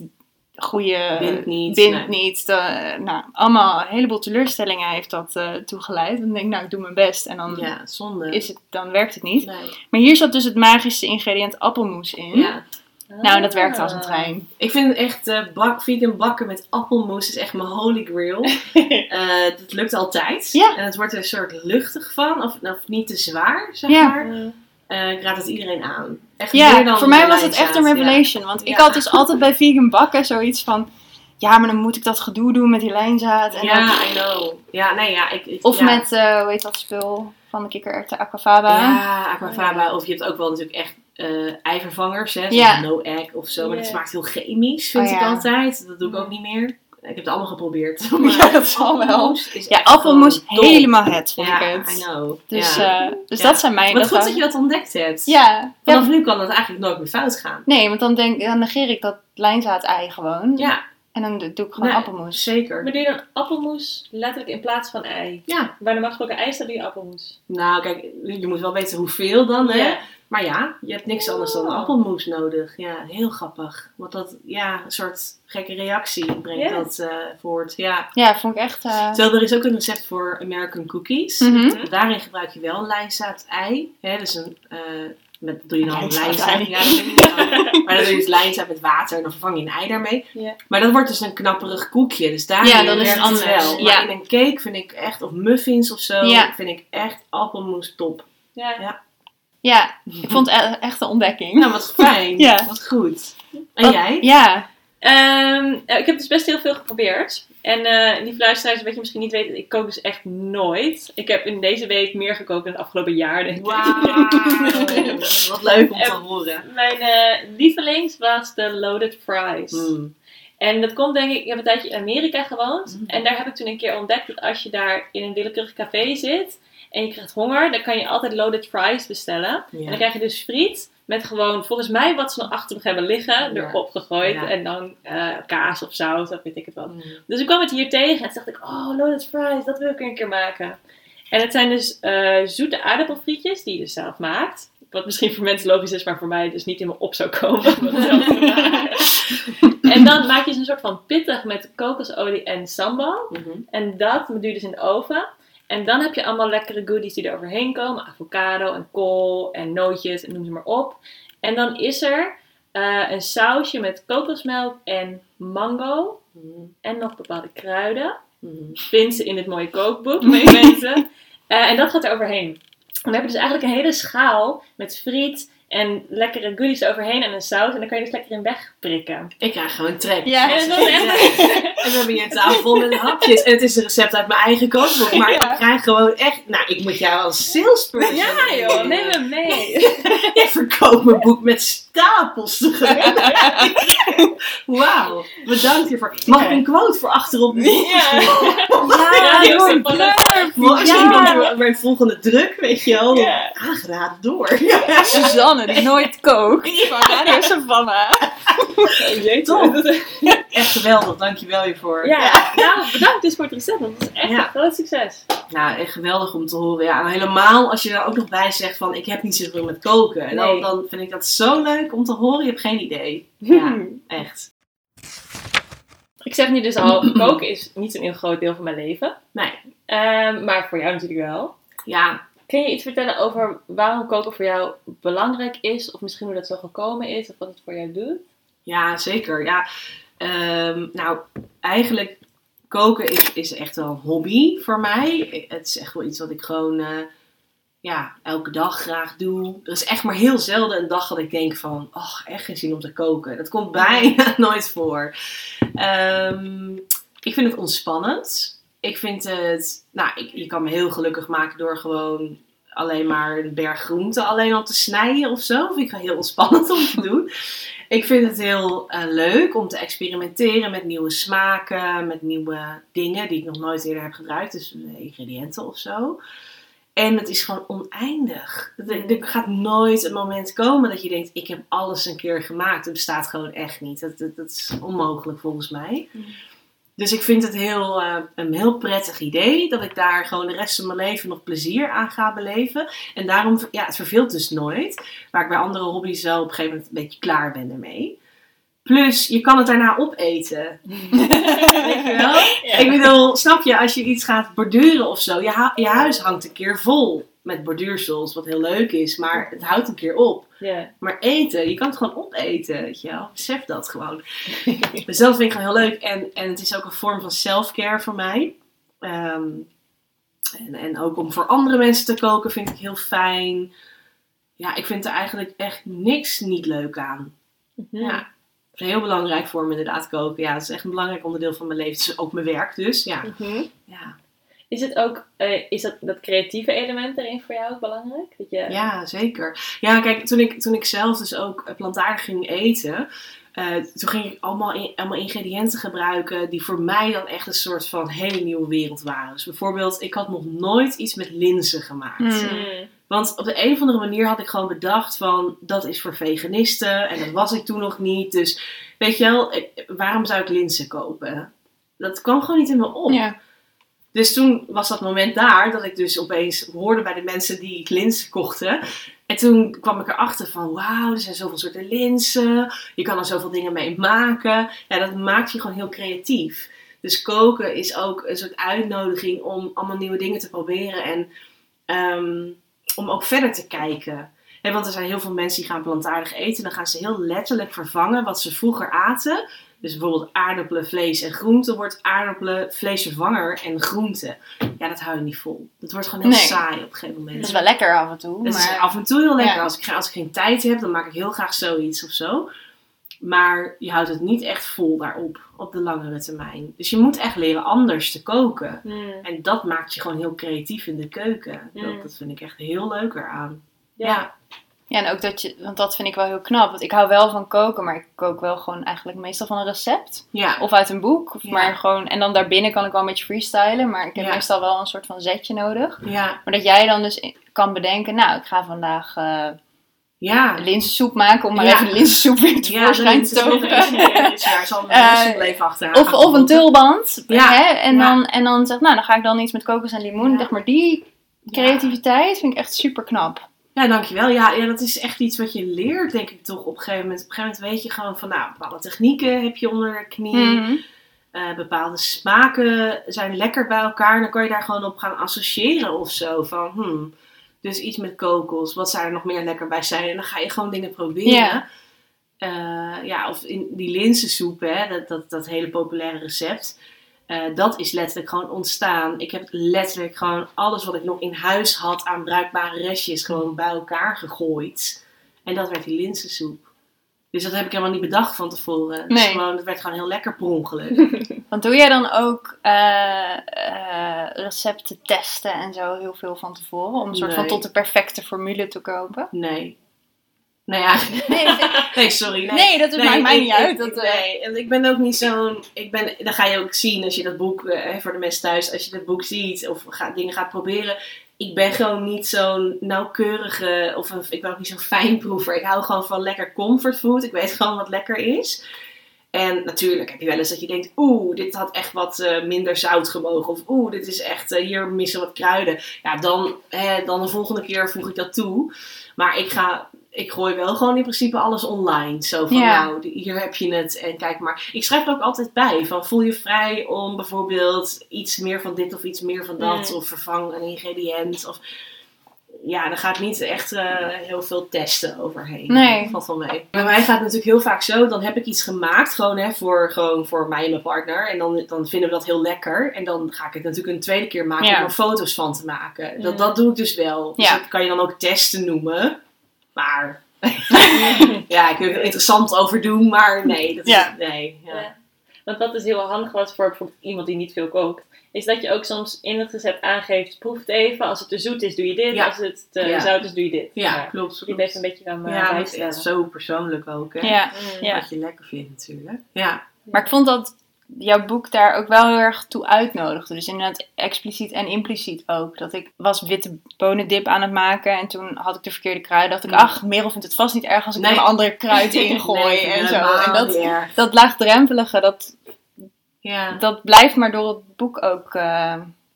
goede, Bindt niet, nee. niet. De- nou, allemaal, een heleboel teleurstellingen heeft dat eh, toegeleid. Dan denk ik, nou, ik doe mijn best. En dan, Ja, zonde. is het, dan werkt het niet. Nee. Maar hier zat dus het magische ingrediënt appelmoes in. Ja. Nou, en dat werkte als een Ah. trein. Ik vind echt eh bak, vegan bakken met appelmoes is echt mijn holy grail. [LAUGHS] Eh dat lukt altijd. Ja. En het wordt er een soort luchtig van, of, of niet te zwaar, zeg Ja. maar. Eh, ik raad het iedereen aan. Echt Ja, meer dan voor mij was het echt een revelation. Want ik had dus altijd bij vegan bakken zoiets van... Ja, maar dan moet ik dat gedoe doen met die lijnzaad. Ja, En ja dan- I know. Ja, nee, ja. Ik, ik- of ja. met, eh, hoe heet dat spul van de kikkererwten, aquafaba. Ja, aquafaba. Of je hebt ook wel natuurlijk echt eh eivervangers, hè. Ja. No egg of zo. Maar dat smaakt heel chemisch, vind Oh, ik ja. altijd. Dat doe ik ook niet meer. Ik heb het allemaal geprobeerd. [LAUGHS] [LAUGHS] Ja, dat zal wel. Ja, appelmoes helemaal het, vond Ja, ik I het. know. Dus, ja. eh, dus Ja. dat zijn mijn... Wat dat goed dat je dat ontdekt hebt. Ja, Vanaf ja, nu kan dat eigenlijk nooit meer fout gaan. nee, want dan, denk, dan negeer ik dat lijnzaad-ei gewoon. Ja, En dan doe ik gewoon Nee. appelmoes. zeker. Maar doe je dan appelmoes letterlijk in plaats van ei? Ja, Bij normaal gesproken ei staat doe je appelmoes. nou kijk, je moet wel weten hoeveel dan, hè. Ja. Maar ja, je hebt niks anders dan Oh. appelmoes nodig. Ja, heel grappig. Want dat, ja, een soort gekke reactie brengt dat eh, voort. Ja. Ja, vond ik echt... eh, Terwijl er is ook een recept voor American cookies. mhm. Daarin gebruik je wel lijnzaad ei. Hè, dus een, eh, met, doe je dan Lijnzaad lijnzaad. Ja, [LAUGHS] maar dan doe je dus lijnzaad met water en dan vervang je een ei daarmee. Ja. Maar dat wordt dus een knapperig koekje. Dus daar Ja, dan is het anders. wel. Ja. Maar in een cake vind ik echt, of muffins of zo, Ja. vind ik echt appelmoes top. Ja. Ja, ik vond het e- echt een ontdekking. Nou, wat fijn. [LAUGHS] Ja. Wat goed. En Wat- jij? Ja, Ehm, eh, ik heb dus best heel veel geprobeerd. En eh lieve luisteraars, wat je misschien niet weet, ik kook dus echt nooit. Ik heb in deze week meer gekookt dan het afgelopen jaar, denk ik. Wauw. [LAUGHS] wat leuk om te En- horen. Mijn eh, lievelings was de loaded fries. Mm. En dat komt denk ik, ik heb een tijdje in Amerika gewoond. Mhm. En daar heb ik toen een keer ontdekt dat als je daar in een willekeurig café zit en je krijgt honger, dan kan je altijd loaded fries bestellen. En dan krijg je dus friet met gewoon, volgens mij wat ze nog achter nog hebben liggen, Ja. erop gegooid. Ja. En dan eh, kaas of zout, of weet ik het wat. Mm. Dus ik kwam het hier tegen en toen dacht ik, oh, loaded fries, dat wil ik een keer maken. En het zijn dus eh, zoete aardappelfrietjes die je dus zelf maakt. Wat misschien voor mensen logisch is, maar voor mij dus niet in me op zou komen. [LAUGHS] en dan maak je ze een soort van pittig met kokosolie en sambal. Mhm. En dat doe je dus in de oven. En dan heb je allemaal lekkere goodies die er overheen komen. Avocado en kool en nootjes en noem ze maar op. En dan is er eh, een sausje met kokosmelk en mango. Mhm. En nog bepaalde kruiden. Mhm. Vind ze in het mooie kookboek, mee mensen. [LAUGHS] Eh, en dat gaat er overheen. Dan heb je dus eigenlijk een hele schaal met friet En lekkere goodies overheen en een saus. En dan kan je dus lekker in wegprikken. Ik krijg gewoon trek. Ja, En dat is echt... [LAUGHS] En we hebben hier een tafel vol met hapjes. En het is een recept uit mijn eigen kookboek. Maar Ja. ik krijg gewoon echt... Nou, ik moet jou als salesperson... Ja joh, neem hem mee. [LAUGHS] Ik verkoop mijn boek met stapels [LAUGHS] tegelijk. Wauw, bedankt hiervoor. Mag ik een quote voor achterop? Ja. Ja, Ja. bij mijn volgende druk, weet je wel, aangeraden door. Suzanne, die nooit kookt. Van Radio Savannah. [LAUGHS] Top. [LAUGHS] Echt geweldig, dankjewel hiervoor. Ja, nou bedankt dus voor het recept. want Dat is echt Ja. een groot succes. Nou, echt geweldig om te horen. Ja, helemaal als je er ook nog bij zegt van, ik heb niet zoveel met koken. En dan, Nee. dan vind ik dat zo leuk om te horen. Je hebt geen idee. [LAUGHS] Ja, echt. Ik zeg nu dus al, [CLEARS THROAT] koken is niet een heel groot deel van mijn leven. Nee. Ehm, maar voor jou natuurlijk wel. Ja, Kun je iets vertellen over waarom koken voor jou belangrijk is? Of misschien hoe dat zo gekomen is? Of wat het voor jou doet? Ja, zeker. Ja, Ehm, nou, eigenlijk koken is, is echt wel een hobby voor mij. Het is echt wel iets wat ik gewoon eh, ja, elke dag graag doe. Er is echt maar heel zelden een dag dat ik denk van, oh, echt geen zin om te koken. Dat komt bijna [LAUGHS] nooit voor. Ehm, ik vind het ontspannend. Ik vind het, nou, ik, je kan me heel gelukkig maken door gewoon alleen maar een berg groenten alleen al te snijden of zo. Vind ik heel ontspannend om te doen. Ik vind het heel eh, leuk om te experimenteren met nieuwe smaken, met nieuwe dingen die ik nog nooit eerder heb gebruikt. Dus ingrediënten of zo. En het is gewoon oneindig. Er, gaat nooit een moment komen dat je denkt, ik heb alles een keer gemaakt. Het bestaat gewoon echt niet. Dat, dat, dat is onmogelijk volgens mij. Dus ik vind het heel, eh, een heel prettig idee dat ik daar gewoon de rest van mijn leven nog plezier aan ga beleven. En daarom, ja, het verveelt dus nooit. Waar ik bij andere hobby's wel op een gegeven moment een beetje klaar ben ermee. Plus, je kan het daarna opeten. [LAUGHS] Weet je wel? Ja. Ik bedoel, snap je, als je iets gaat borduren of zo, je, je huis hangt een keer vol met borduursels, wat heel leuk is, maar het houdt een keer op. Ja. Maar eten, je kan het gewoon opeten, weet je wel. Besef dat gewoon. [LAUGHS] dus dat vind ik gewoon heel leuk. En, en het is ook een vorm van self-care voor mij. Ehm, en, en ook om voor andere mensen te koken vind ik heel fijn. Ja, ik vind er eigenlijk echt niks niet leuk aan. Ja. Het is heel belangrijk voor me inderdaad koken. Ja, het is echt een belangrijk onderdeel van mijn leven. Het is ook mijn werk dus. Ja. Mhm. Ja, Is het ook, eh, is dat, dat creatieve element erin voor jou ook belangrijk? Dat je, ja zeker. Ja, kijk, toen ik, toen ik zelf dus ook plantaardig ging eten... eh, toen ging ik allemaal, in- allemaal ingrediënten gebruiken die voor mij dan echt een soort van hele nieuwe wereld waren. Dus bijvoorbeeld, ik had nog nooit iets met linzen gemaakt. Hmm. Mm. Want op de een of andere manier had ik gewoon bedacht van dat is voor veganisten en dat was ik toen nog niet. Dus weet je wel, waarom zou ik linzen kopen? Dat kwam gewoon niet in me op. Ja. Dus toen was dat moment daar dat ik dus opeens hoorde bij de mensen die linzen kochten. En toen kwam ik erachter van wauw, er zijn zoveel soorten linzen. Je kan er zoveel dingen mee maken. Ja, dat maakt je gewoon heel creatief. Dus koken is ook een soort uitnodiging om allemaal nieuwe dingen te proberen. En ehm, om ook verder te kijken. Want er zijn heel veel mensen die gaan plantaardig eten. Dan gaan ze heel letterlijk vervangen wat ze vroeger aten. Dus bijvoorbeeld aardappelen, vlees en groenten wordt aardappelen, vleesvervanger en groenten. Ja, dat hou je niet vol. Dat wordt gewoon heel Nee. saai op een gegeven moment. Dat is wel lekker af en toe. Is Maar... af en toe heel lekker. Ja. Als, ik, als ik geen tijd heb, dan maak ik heel graag zoiets of zo. Maar je houdt het niet echt vol daarop, op de langere termijn. Dus je moet echt leren anders te koken. Mm. En dat maakt je gewoon heel creatief in de keuken. Mm. Dat, dat vind ik echt heel leuk eraan. Ja. Ja. Ja, en ook dat je, want dat vind ik wel heel knap. Want ik hou wel van koken, maar ik kook wel gewoon eigenlijk meestal van een recept. Ja. Of uit een boek. Of Ja. maar gewoon, en dan daarbinnen kan ik wel een beetje freestylen, maar ik heb Ja. meestal wel een soort van zetje nodig. Ja. Maar dat jij dan dus kan bedenken, nou, ik ga vandaag eh Ja. linzensoep maken, om maar Ja. even de linzensoep weer Ja, tevoorschijn te toveren. Ja, zal mijn [LAUGHS] Eh, achteraan. Of, of een tulband. Ja. Hè? En, Ja. dan, en dan zeg nou, dan ga ik dan iets met kokos en limoen. Zeg maar, die creativiteit vind ik echt super knap. Ja, dankjewel. Ja, ja, dat is echt iets wat je leert, denk ik toch op een gegeven moment. Op een gegeven moment weet je gewoon van, nou, bepaalde technieken heb je onder de knie. Mhm. Eh, bepaalde smaken zijn lekker bij elkaar. Dan kan je daar gewoon op gaan associëren of zo. Van, hmm, dus iets met kokos. Wat zou er nog meer lekker bij zijn? En dan ga je gewoon dingen proberen. Ja. Eh, ja, of in die linzensoep, hè, dat, dat, dat hele populaire recept. Eh, dat is letterlijk gewoon ontstaan. Ik heb letterlijk gewoon alles wat ik nog in huis had aan bruikbare restjes gewoon bij elkaar gegooid. En dat werd die linzensoep. Dus dat heb ik helemaal niet bedacht van tevoren. Nee. gewoon, het werd gewoon heel lekker per ongeluk. [LAUGHS] Want doe jij dan ook eh, eh, recepten testen en zo heel veel van tevoren? Om een soort van tot de perfecte formule te kopen? Nee. Nee, eigenlijk. Nee, [LAUGHS] Nee, sorry. Nee, Nee, dat maakt mij ik- niet ik- uit. Dat, eh, nee, en ik ben ook niet zo'n. Ik ben, dan ga je ook zien als je dat boek, eh, voor de mensen thuis, als je dat boek ziet of ga, dingen gaat proberen. Ik ben gewoon niet zo'n nauwkeurige, of een, ik ben ook niet zo'n fijnproever. Ik hou gewoon van lekker comfortfood. Ik weet gewoon wat lekker is. En natuurlijk heb je wel eens dat je denkt, oeh, dit had echt wat eh, minder zout gemogen. Of oeh, dit is echt, hier missen wat kruiden. Ja, dan, eh, dan de volgende keer voeg ik dat toe. Maar ik ga, ik gooi wel gewoon in principe alles online. Zo van, Ja. nou, hier heb je het en kijk maar. Ik schrijf er ook altijd bij, van voel je vrij om bijvoorbeeld iets meer van dit of iets meer van dat. Mm. Of vervang een ingrediënt. Of, ja, dan ga ik niet echt eh, heel veel testen overheen. Nee. Valt wel mee. Bij mij gaat het natuurlijk heel vaak zo, dan heb ik iets gemaakt, gewoon, hè, voor, gewoon voor mij en mijn partner. En dan, dan vinden we dat heel lekker. En dan ga ik het natuurlijk een tweede keer maken Ja. om er foto's van te maken. Dat, Ja. dat doe ik dus wel. Dus dat kan je dan ook testen noemen. Maar [LAUGHS] ja, ik wil er interessant over doen, maar nee. Dat is, Ja. nee ja. Ja. Want wat dus heel handig was voor bijvoorbeeld iemand die niet veel kookt, is dat je ook soms in het recept aangeeft, proef het even. Als het te zoet is, doe je dit. Ja. Als het te Ja. zout is, doe je dit. Ja, klopt. Je even een beetje aan ja, ja, maar het is zo persoonlijk ook, hè. ja. Mm. Ja. Wat je lekker vindt natuurlijk. Ja. Maar ik vond dat jouw boek daar ook wel heel erg toe uitnodigde. Dus inderdaad expliciet en impliciet ook. Dat ik was witte bonendip aan het maken en toen had ik de verkeerde kruiden. dacht ik, Mm. ach, Merel vindt het vast niet erg als ik Nee. een andere kruid [LAUGHS] ingooi Nee, en zo. En dat, dat laagdrempelige, dat, Ja. dat blijft maar door het boek ook... eh,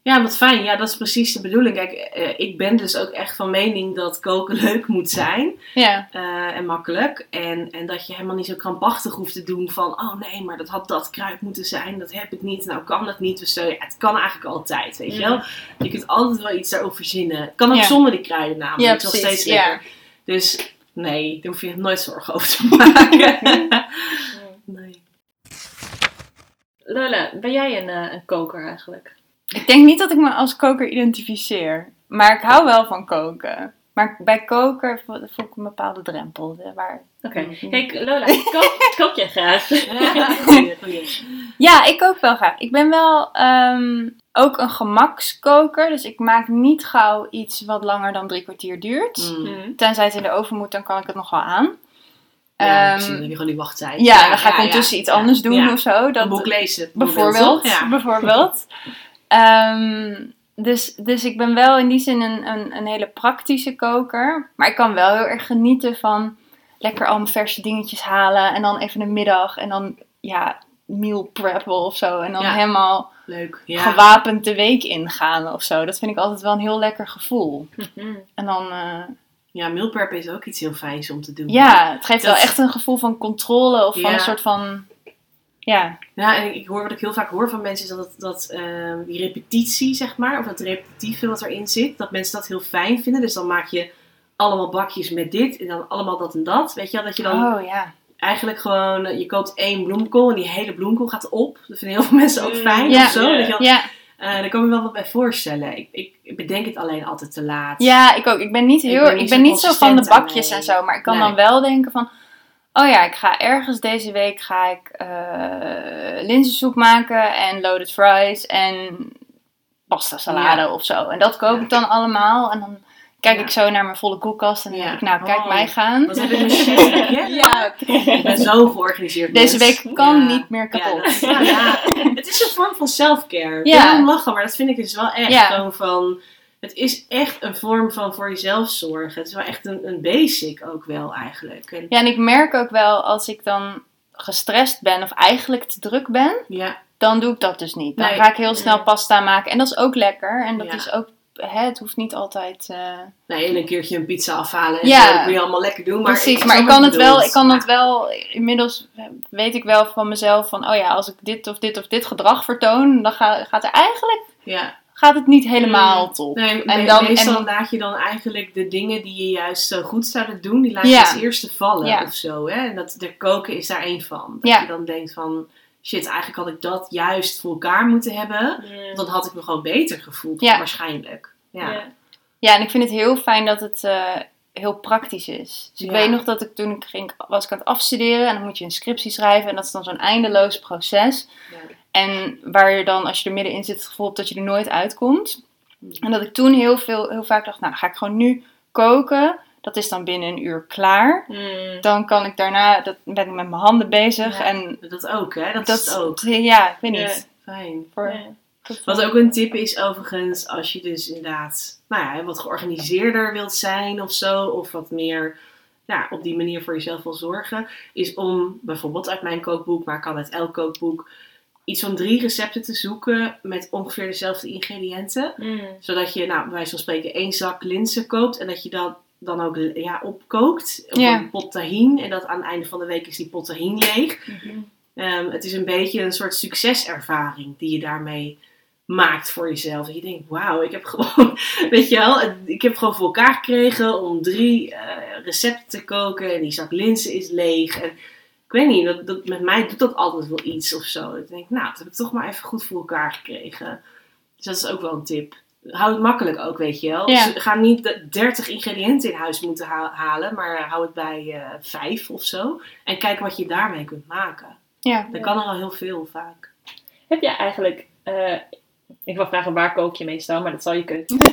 Ja, wat fijn. Ja, dat is precies de bedoeling. Kijk, eh, ik ben dus ook echt van mening dat koken [LAUGHS] leuk moet zijn. ja. eh, en makkelijk. En, en dat je helemaal niet zo krampachtig hoeft te doen van... Oh nee, maar dat had dat kruid moeten zijn. Dat heb ik niet. Nou kan dat niet. Dus zo, ja, het kan eigenlijk altijd, weet je wel. Je kunt altijd wel iets daarover verzinnen. Het kan ook Ja. zonder die kruiden namelijk. Ja, Het is nog precies, steeds lekker. Dus nee, daar hoef je nooit zorgen over te [LAUGHS] maken. nee. Lola, ben jij een, eh, een koker eigenlijk? Ik denk niet dat ik me als koker identificeer. Maar ik hou wel van koken. Maar bij koken voel ik een bepaalde drempel. de- Waar... Oké. Mhm. Kijk, Lola, kook, kook jij graag? [LAUGHS] Ja, ik kook wel graag. Ik ben wel ehm, ook een gemakskoker. Dus ik maak niet gauw iets wat langer dan drie kwartier duurt. Mm. Mm. Tenzij het in de oven moet, dan kan ik het nog wel aan. Ja, Ehm, misschien heb je gewoon die wachttijd. ja, dan ga ik ondertussen iets anders doen Ja. of zo. Een Dat, boek lezen. bijvoorbeeld. bijvoorbeeld. Ehm, dus, dus ik ben wel in die zin een, een, een hele praktische koker. Maar ik kan wel heel erg genieten van lekker al mijn verse dingetjes halen. En dan even een middag. En dan ja, meal preppen of zo. En dan Ja. helemaal Leuk. Ja. gewapend de week ingaan of zo. Dat vind ik altijd wel een heel lekker gevoel. Mhm. En dan, eh, Ja, meal prep is ook iets heel fijns om te doen. ja, het geeft Dat- wel echt een gevoel van controle of van Ja. een soort van, ja, Ja, en ik hoor wat ik heel vaak hoor van mensen is dat, dat ehm, die repetitie, zeg maar, of het repetitieve wat erin zit, dat mensen dat heel fijn vinden. Dus dan maak je allemaal bakjes met dit en dan allemaal dat en dat. Weet je wel, dat je dan oh ja. eigenlijk gewoon, eh, je koopt één bloemkool en die hele bloemkool gaat op. Dat vinden heel veel [LAUGHS] mensen ook Mm, fijn ja. of zo. Dat je dan- Ja, eh, daar kan ik me wel wat bij voorstellen. Ik, ik, ik bedenk het alleen altijd te laat. Ja, ik ook. Ik ben niet Ik heel, ik ben zo niet zo van de bakjes en zo, maar ik kan Nee. dan wel denken van, oh ja, ik ga ergens deze week ga ik eh linzensoep maken en loaded fries en pasta salade of zo. En dat koop Ja. ik dan allemaal en dan kijk Ja. ik zo naar mijn volle koelkast en dan Ja. denk ik, nou, kijk Oh, mij gaan. Heb ik een shit. [LAUGHS] Ja. Ja, Ik ben zo georganiseerd. deze mens. week kan Ja. niet meer Ja, kapot. dat- ja, ja. het is een vorm van self-care. Ja. Ja. Ik lachen, maar dat vind ik dus wel echt Ja. gewoon van... Het is echt een vorm van voor jezelf zorgen. Het is wel echt een, een basic ook wel eigenlijk. En, Ja, en ik merk ook wel als ik dan gestrest ben of eigenlijk te druk ben, ja, dan doe ik dat dus niet. Dan Nee. ga ik heel snel pasta maken. En dat is ook lekker. En dat Ja. is ook, hè, het hoeft niet altijd. eh, nee, en een keertje een pizza afhalen en Ja. zo, dat kun je allemaal lekker doen. Maar precies, ik maar ik kan het wel, ik kan het wel, inmiddels weet ik wel van mezelf van, oh ja, als ik dit of dit of dit gedrag vertoon, dan ga- gaat er eigenlijk, Ja. Gaat het niet helemaal Mm. top. Nee, En dan- meestal en- laat je dan eigenlijk de dingen die je juist zo goed zouden doen, die laat je Ja. als eerste vallen Ja. of zo. Hè? En dat, de koken is daar één van. Dat Ja. je dan denkt van, shit, eigenlijk had ik dat juist voor elkaar moeten hebben. Dan had ik me gewoon beter gevoeld, waarschijnlijk. Ja. Ja. Ja, en ik vind het heel fijn dat het eh, heel praktisch is. Dus ik weet nog dat ik toen ik ging, was ik aan het afstuderen en dan moet je een scriptie schrijven en dat is dan zo'n eindeloos proces. Ja. En waar je dan, als je er middenin zit, het gevoel hebt dat je er nooit uitkomt. En dat ik toen heel, veel, heel vaak dacht, nou dan ga ik gewoon nu koken. Dat is dan binnen een uur klaar. Mm. Dan kan ik daarna, dat ben ik met mijn handen bezig. Ja. En Dat ook, hè? Dat, dat, is ook. ja, ik weet Ja. niet. Fijn. Voor, Ja. Wat ook een tip is overigens, als je dus inderdaad nou ja, wat georganiseerder wilt zijn of zo, of wat meer ja, op die manier voor jezelf wil zorgen, is om bijvoorbeeld uit mijn kookboek, maar kan uit elk kookboek, iets van drie recepten te zoeken met ongeveer dezelfde ingrediënten. Mm. Zodat je, nou, bij wijze van spreken, één zak linzen koopt en dat je dat dan ook ja, opkookt op een pot tahin. En dat aan het einde van de week is die pot tahin leeg. Mhm. Ehm, het is een beetje een soort succeservaring die je daarmee maakt voor jezelf. Dat je denkt, wauw, ik heb [LAUGHS] gewoon, weet je wel, ik heb gewoon voor elkaar gekregen om drie eh, recepten te koken. En die zak linzen is leeg. En ik weet niet, dat, dat, met mij doet dat altijd wel iets of zo. Ik denk, nou, dat heb ik toch maar even goed voor elkaar gekregen. Dus dat is ook wel een tip. Hou het makkelijk ook, weet je wel. Ja. Dus ga niet de 30 ingrediënten in huis moeten ha- halen, maar hou het bij eh, vijf of zo. En kijk wat je daarmee kunt maken. Ja. Dan Ja. kan er al heel veel vaak. Heb jij eigenlijk... eh, ik wil vragen waar kook je meestal, maar dat zal je keuken. [LAUGHS]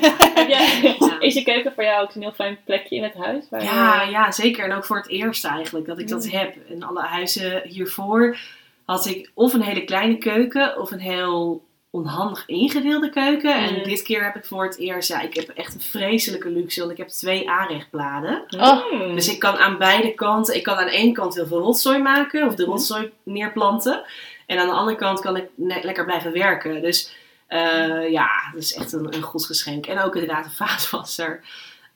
Ja. [LAUGHS] Is je keuken voor jou ook een heel fijn plekje in het huis? Waar Ja, je- ja, zeker. En ook voor het eerst eigenlijk dat ik dat Mm. heb. In alle huizen hiervoor had ik of een hele kleine keuken of een heel onhandig ingedeelde keuken. En Mm. dit keer heb ik voor het eerst, ja, ik heb echt een vreselijke luxe, want ik heb twee aanrechtbladen. Oh. Mm. Dus ik kan aan beide kanten, ik kan aan één kant heel veel rotzooi maken of de rotzooi neerplanten. En aan de andere kant kan ik net lekker blijven werken. Dus eh, ja, dat is echt een, een goed geschenk. En ook inderdaad een [LAUGHS] vaatwasser.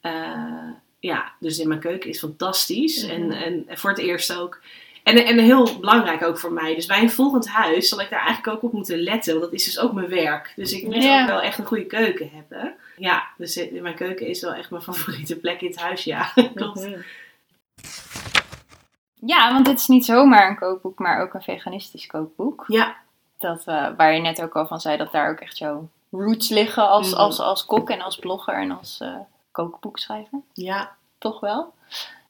Eh, ja, dus in mijn keuken is fantastisch. Mhm. en, en voor het eerst ook. En, en heel belangrijk ook voor mij. Dus bij een volgend huis zal ik daar eigenlijk ook op moeten letten. Want dat is dus ook mijn werk. Dus ik moet Ja. ook wel echt een goede keuken hebben. Ja, dus in mijn keuken is wel echt mijn [LAUGHS] favoriete plek in het huis. Ja, [LAUGHS] klopt. Mhm. ja, want dit is niet zomaar een kookboek, maar ook een veganistisch kookboek. Ja, Dat, eh, waar je net ook al van zei dat daar ook echt jouw roots liggen als, Mhm. als, als kok en als blogger en als eh, kookboekschrijver. ja. Toch wel.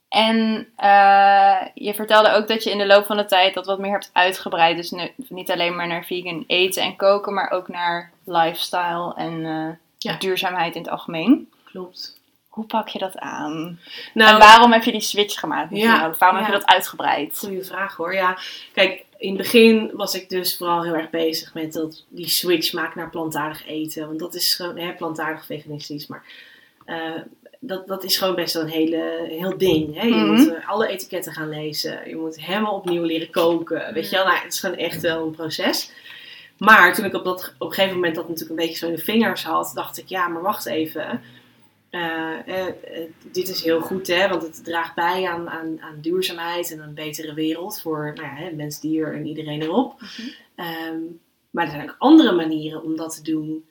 En eh, je vertelde ook dat je in de loop van de tijd dat wat meer hebt uitgebreid. Dus nu, niet alleen maar naar vegan eten en koken, maar ook naar lifestyle en eh, Ja. duurzaamheid in het algemeen. Klopt. Hoe pak je dat aan? Nou, en waarom heb je die switch gemaakt? Ja, ook? Waarom heb je dat uitgebreid? Goeie vraag hoor. Ja, kijk, in het begin was ik dus vooral heel erg bezig met dat, die switch maken naar plantaardig eten. Want dat is gewoon hè, plantaardig veganistisch. Maar eh, dat, dat is gewoon best wel een hele, heel ding. Hè? Je Mhm. moet eh, alle etiketten gaan lezen. Je moet helemaal opnieuw leren koken. Weet je wel, nou, het is gewoon echt wel een proces. Maar toen ik op, dat, op een gegeven moment dat natuurlijk een beetje zo in de vingers had, dacht ik, ja, maar wacht even. Eh, eh, eh, dit is heel goed, hè, want het draagt bij aan, aan, aan duurzaamheid en een betere wereld voor nou ja, mens, dier en iedereen erop. Mhm. Ehm, maar er zijn ook andere manieren om dat te doen.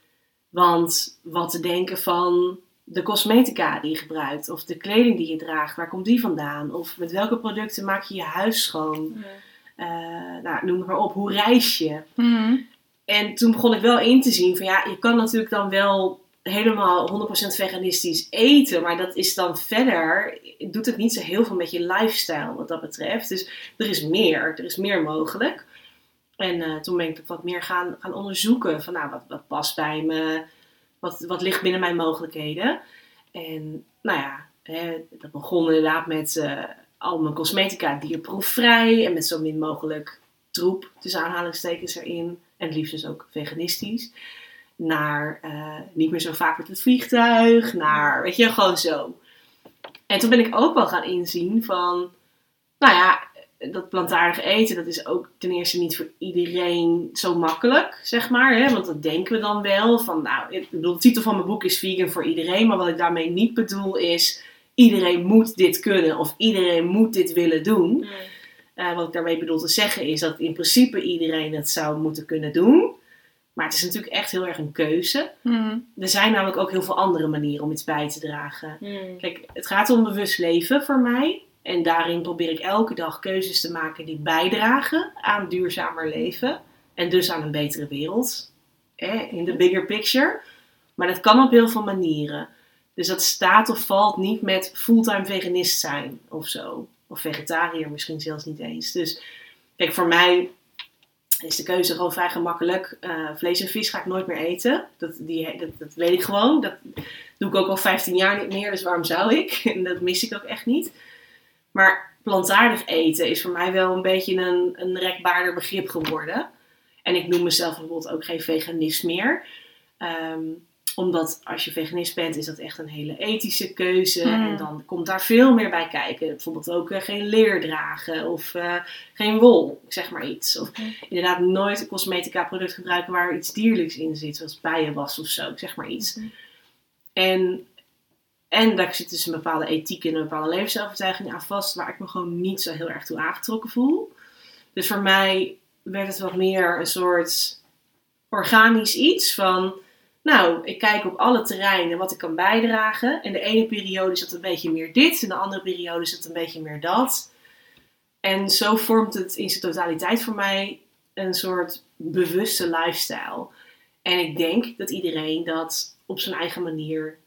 Want wat te denken van de cosmetica die je gebruikt, of de kleding die je draagt, waar komt die vandaan? Of met welke producten maak je je huis schoon? Nou, noem het maar op, hoe reis je? Mhm. En toen begon ik wel in te zien van ja, je kan natuurlijk dan wel helemaal 100% veganistisch eten, maar dat is dan verder, doet het niet zo heel veel met je lifestyle wat dat betreft. Dus er is meer, er is meer mogelijk. En eh, toen ben ik wat meer gaan, gaan onderzoeken van nou, wat, wat past bij me, wat, wat ligt binnen mijn mogelijkheden. En nou ja, hè, dat begon inderdaad met eh, al mijn cosmetica dierproefvrij en met zo min mogelijk troep, tussen aanhalingstekens erin. En het liefst dus ook veganistisch. Naar eh, niet meer zo vaak met het vliegtuig. Naar, weet je, gewoon zo. En toen ben ik ook wel gaan inzien van... Nou ja, dat plantaardig eten, dat is ook ten eerste niet voor iedereen zo makkelijk, zeg maar. Hè? Want dat denken we dan wel. Van, nou, ik bedoel, de titel van mijn boek is Vegan voor iedereen. Maar wat ik daarmee niet bedoel is... Iedereen moet dit kunnen of iedereen moet dit willen doen. Mm. Eh, wat ik daarmee bedoel te zeggen is dat in principe iedereen het zou moeten kunnen doen. Maar het is natuurlijk echt heel erg een keuze. Mhm. Er zijn namelijk ook heel veel andere manieren om iets bij te dragen. Mm. Kijk, het gaat om bewust leven voor mij. En daarin probeer ik elke dag keuzes te maken die bijdragen aan duurzamer leven. En dus aan een betere wereld. In de bigger picture. Maar dat kan op heel veel manieren. Dus dat staat of valt niet met fulltime veganist zijn of zo. Of vegetariër misschien zelfs niet eens. Dus kijk, voor mij is de keuze gewoon vrij gemakkelijk. Uh, vlees en vis ga ik nooit meer eten. Dat, die, dat, dat, weet ik gewoon. Dat doe ik ook al 15 jaar niet meer, dus waarom zou ik? [LAUGHS] En dat mis ik ook echt niet. Maar plantaardig eten is voor mij wel een beetje een, een rekbaarder begrip geworden. En ik noem mezelf bijvoorbeeld ook geen veganist meer. Um, omdat als je veganist bent, is dat echt een hele ethische keuze. Mm. En dan komt daar veel meer bij kijken. Bijvoorbeeld ook eh, geen leer dragen of eh, geen wol, zeg maar iets. Of Mm. inderdaad nooit een cosmetica product gebruiken waar iets dierlijks in zit. Zoals bijenwas of zo, zeg maar iets. Mhm. En, en daar zit dus een bepaalde ethiek en een bepaalde levensovertuiging aan vast. Waar ik me gewoon niet zo heel erg toe aangetrokken voel. Dus voor mij werd het wat meer een soort organisch iets van nou, ik kijk op alle terreinen wat ik kan bijdragen. En de ene periode is het een beetje meer dit, en de andere periode is het een beetje meer dat. En zo vormt het in zijn totaliteit voor mij een soort bewuste lifestyle. En ik denk dat iedereen dat op zijn eigen manier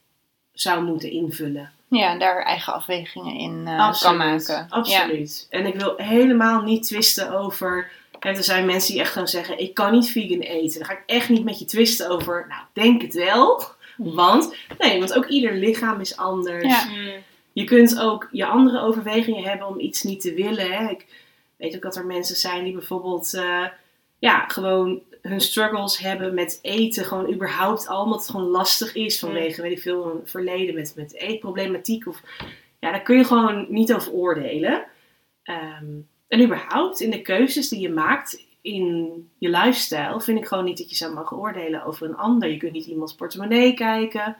zou moeten invullen. Ja, daar eigen afwegingen in uh, kan maken. Absoluut. Ja. En ik wil helemaal niet twisten over en er zijn mensen die echt gaan zeggen: Ik kan niet vegan eten. Daar ga ik echt niet met je twisten over. Nou, denk het wel. Want, nee, want ook ieder lichaam is anders. Ja. Je kunt ook je andere overwegingen hebben om iets niet te willen. Hè. Ik weet ook dat er mensen zijn die bijvoorbeeld, uh, ja, gewoon hun struggles hebben met eten. Gewoon überhaupt al, omdat het gewoon lastig is vanwege, weet ik veel, een verleden met, met eetproblematiek. Of, ja, daar kun je gewoon niet over oordelen. Um, en überhaupt in de keuzes die je maakt in je lifestyle, vind ik gewoon niet dat je zou mogen oordelen over een ander. Je kunt niet iemands portemonnee kijken,